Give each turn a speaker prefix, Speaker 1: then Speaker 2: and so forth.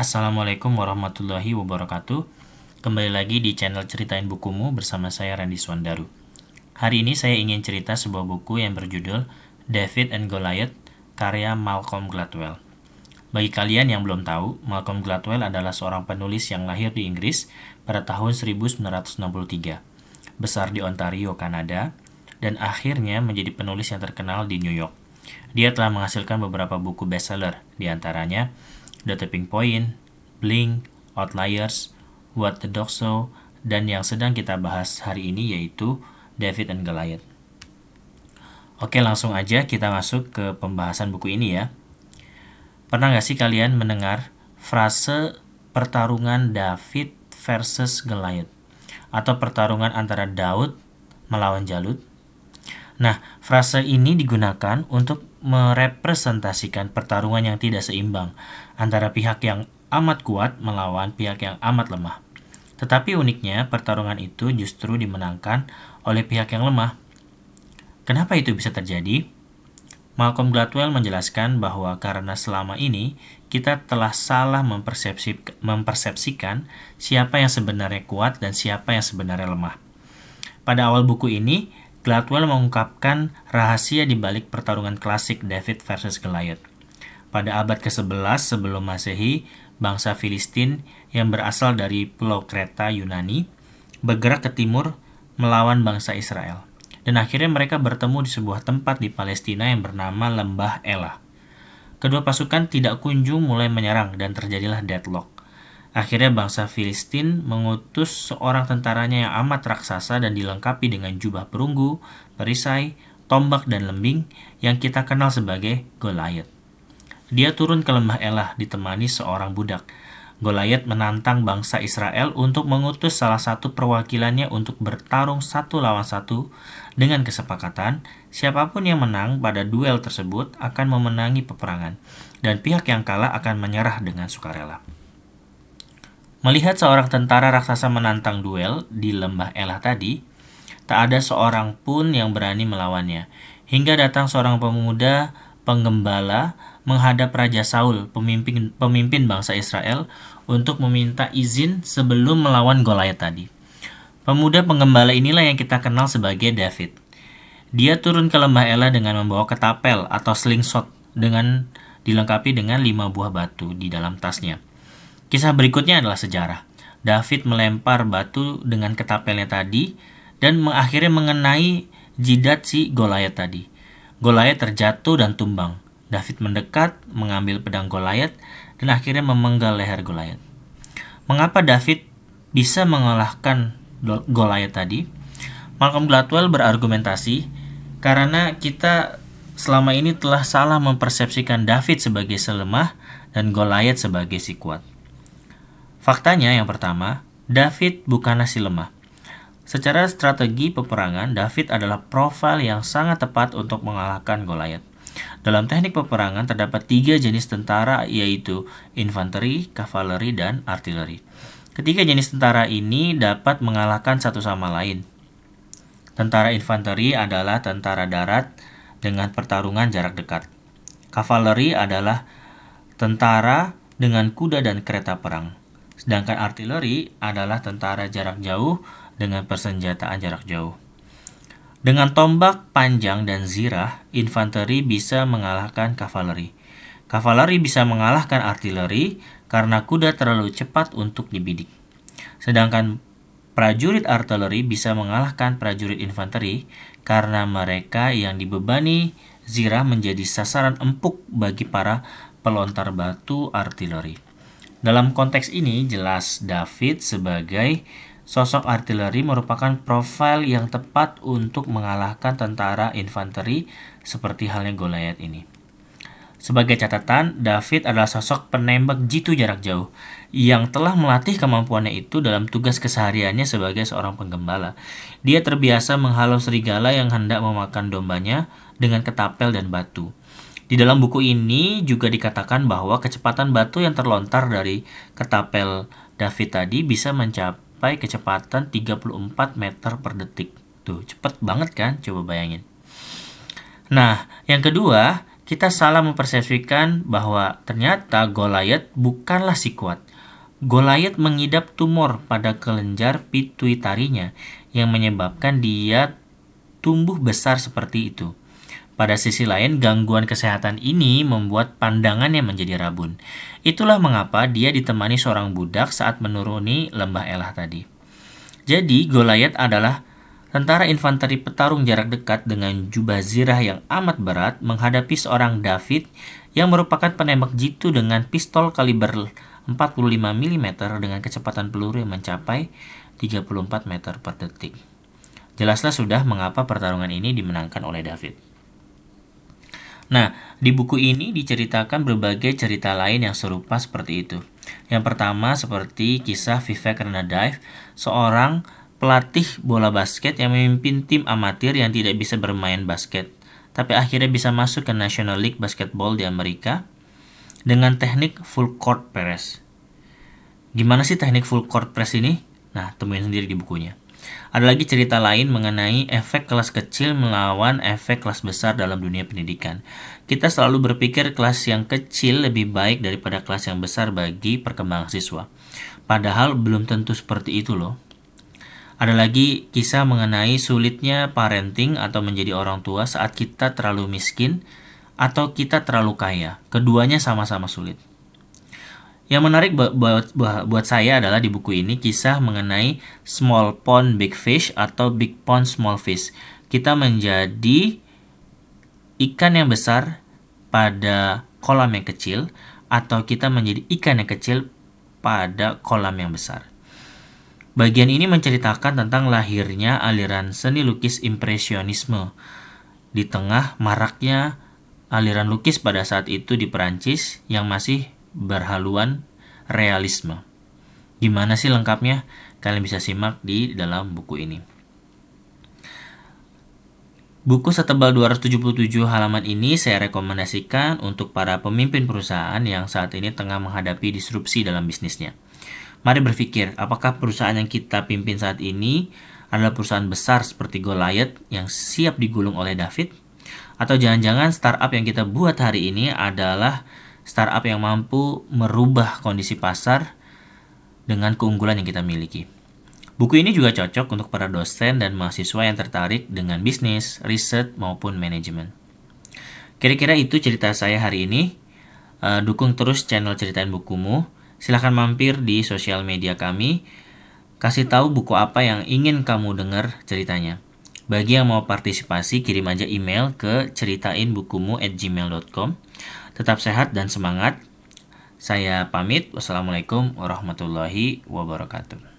Speaker 1: Assalamualaikum warahmatullahi wabarakatuh. Kembali lagi di channel Ceritain Bukumu bersama saya Randy Swandaru. Hari ini saya ingin cerita sebuah buku yang berjudul David and Goliath karya Malcolm Gladwell. Bagi kalian yang belum tahu, Malcolm Gladwell adalah seorang penulis yang lahir di Inggris pada tahun 1963. Besar di Ontario, Kanada, dan akhirnya menjadi penulis yang terkenal di New York. Dia telah menghasilkan beberapa buku bestseller, di antaranya The Tipping Point, Blink, Outliers, What the Dog Saw, dan yang sedang kita bahas hari ini yaitu David and Goliath. Oke langsung aja kita masuk ke pembahasan buku ini ya. Pernah gak sih kalian mendengar frase pertarungan David versus Goliath? Atau pertarungan antara Daud melawan Jalut? Nah, frase ini digunakan untuk merepresentasikan pertarungan yang tidak seimbang antara pihak yang amat kuat melawan pihak yang amat lemah. Tetapi uniknya, pertarungan itu justru dimenangkan oleh pihak yang lemah. Kenapa itu bisa terjadi? Malcolm Gladwell menjelaskan bahwa karena selama ini kita telah salah mempersepsikan siapa yang sebenarnya kuat dan siapa yang sebenarnya lemah. Pada awal buku ini, Gladwell mengungkapkan rahasia di balik pertarungan klasik David versus Goliath. Pada abad ke-11 sebelum Masehi, bangsa Filistin yang berasal dari Pulau Kreta Yunani bergerak ke timur melawan bangsa Israel. Dan akhirnya mereka bertemu di sebuah tempat di Palestina yang bernama Lembah Elah. Kedua pasukan tidak kunjung mulai menyerang dan terjadilah deadlock. Akhirnya bangsa Filistin mengutus seorang tentaranya yang amat raksasa dan dilengkapi dengan jubah perunggu, perisai, tombak, dan lembing yang kita kenal sebagai Goliath. Dia turun ke lembah Elah ditemani seorang budak. Goliath menantang bangsa Israel untuk mengutus salah satu perwakilannya untuk bertarung satu lawan satu dengan kesepakatan siapa pun yang menang pada duel tersebut akan memenangi peperangan dan pihak yang kalah akan menyerah dengan sukarela. Melihat seorang tentara raksasa menantang duel di lembah Elah tadi, tak ada seorang pun yang berani melawannya. Hingga datang seorang pemuda penggembala menghadap Raja Saul, pemimpin, pemimpin bangsa Israel, untuk meminta izin sebelum melawan Goliath tadi. Pemuda penggembala inilah yang kita kenal sebagai David. Dia turun ke lembah Elah dengan membawa ketapel atau slingshot dengan dilengkapi dengan lima buah batu di dalam tasnya. Kisah berikutnya adalah sejarah. David melempar batu dengan ketapelnya tadi dan akhirnya mengenai jidat si Goliath tadi. Goliath terjatuh dan tumbang. David mendekat, mengambil pedang Goliath dan akhirnya memenggal leher Goliath. Mengapa David bisa mengalahkan Goliath tadi? Malcolm Gladwell berargumentasi karena kita selama ini telah salah mempersepsikan David sebagai selemah dan Goliath sebagai si kuat. Faktanya yang pertama, David bukanlah si lemah. Secara strategi peperangan, David adalah profil yang sangat tepat untuk mengalahkan Goliath. Dalam teknik peperangan terdapat tiga jenis tentara yaitu infanteri, kavaleri, dan artileri. Ketiga jenis tentara ini dapat mengalahkan satu sama lain. Tentara infanteri adalah tentara darat dengan pertarungan jarak dekat. Kavaleri adalah tentara dengan kuda dan kereta perang. Sedangkan artileri adalah tentara jarak jauh dengan persenjataan jarak jauh. Dengan tombak panjang dan zirah, infanteri bisa mengalahkan kavaleri. Kavaleri bisa mengalahkan artileri karena kuda terlalu cepat untuk dibidik. Sedangkan prajurit artileri bisa mengalahkan prajurit infanteri karena mereka yang dibebani zirah menjadi sasaran empuk bagi para pelontar batu artileri. Dalam konteks ini, jelas David sebagai sosok artileri merupakan profil yang tepat untuk mengalahkan tentara infanteri seperti halnya Goliath ini. Sebagai catatan, David adalah sosok penembak jitu jarak jauh yang telah melatih kemampuannya itu dalam tugas kesehariannya sebagai seorang penggembala. Dia terbiasa menghalau serigala yang hendak memakan dombanya dengan ketapel dan batu. Di dalam buku ini juga dikatakan bahwa kecepatan batu yang terlontar dari ketapel David tadi bisa mencapai kecepatan 34 meter per detik. Tuh, cepet banget kan? Coba bayangin. Nah, yang kedua, kita salah mempersepsikan bahwa ternyata Goliath bukanlah si kuat. Goliath mengidap tumor pada kelenjar pituitarinya yang menyebabkan dia tumbuh besar seperti itu. Pada sisi lain, gangguan kesehatan ini membuat pandangannya menjadi rabun. Itulah mengapa dia ditemani seorang budak saat menuruni lembah Elah tadi. Jadi, Goliath adalah tentara infanteri petarung jarak dekat dengan jubah zirah yang amat berat menghadapi seorang David yang merupakan penembak jitu dengan pistol kaliber 45 mm dengan kecepatan peluru yang mencapai 34 meter per detik. Jelaslah sudah mengapa pertarungan ini dimenangkan oleh David. Nah, di buku ini diceritakan berbagai cerita lain yang serupa seperti itu. Yang pertama seperti kisah Vivek Ranadive, seorang pelatih bola basket yang memimpin tim amatir yang tidak bisa bermain basket, tapi akhirnya bisa masuk ke National League Basketball di Amerika dengan teknik full court press. Gimana sih teknik full court press ini? Nah, temuin sendiri di bukunya. Ada lagi cerita lain mengenai efek kelas kecil melawan efek kelas besar dalam dunia pendidikan. Kita selalu berpikir kelas yang kecil lebih baik daripada kelas yang besar bagi perkembangan siswa. Padahal belum tentu seperti itu loh. Ada lagi kisah mengenai sulitnya parenting atau menjadi orang tua saat kita terlalu miskin atau kita terlalu kaya. Keduanya sama-sama sulit. Yang menarik buat, buat, buat saya adalah di buku ini kisah mengenai small pond big fish atau big pond small fish. Kita menjadi ikan yang besar pada kolam yang kecil atau kita menjadi ikan yang kecil pada kolam yang besar. Bagian ini menceritakan tentang lahirnya aliran seni lukis impresionisme di tengah maraknya aliran lukis pada saat itu di Perancis yang masih berhaluan realisme. Gimana sih lengkapnya? Kalian bisa simak di dalam buku ini. Buku setebal 277 halaman ini saya rekomendasikan untuk para pemimpin perusahaan yang saat ini tengah menghadapi disrupsi dalam bisnisnya. Mari berpikir, apakah perusahaan yang kita pimpin saat ini adalah perusahaan besar seperti Goliath yang siap digulung oleh David? Atau jangan-jangan startup yang kita buat hari ini adalah startup yang mampu merubah kondisi pasar dengan keunggulan yang kita miliki. Buku ini juga cocok untuk para dosen dan mahasiswa yang tertarik dengan bisnis, riset, maupun manajemen. Kira-kira itu cerita saya hari ini. Uh, dukung terus channel Ceritain Bukumu. Silahkan mampir di sosial media kami. Kasih tahu buku apa yang ingin kamu dengar ceritanya. Bagi yang mau partisipasi, kirim aja email ke ceritainbukumu at gmail.com. Tetap sehat dan semangat. Saya pamit. Wassalamualaikum warahmatullahi wabarakatuh.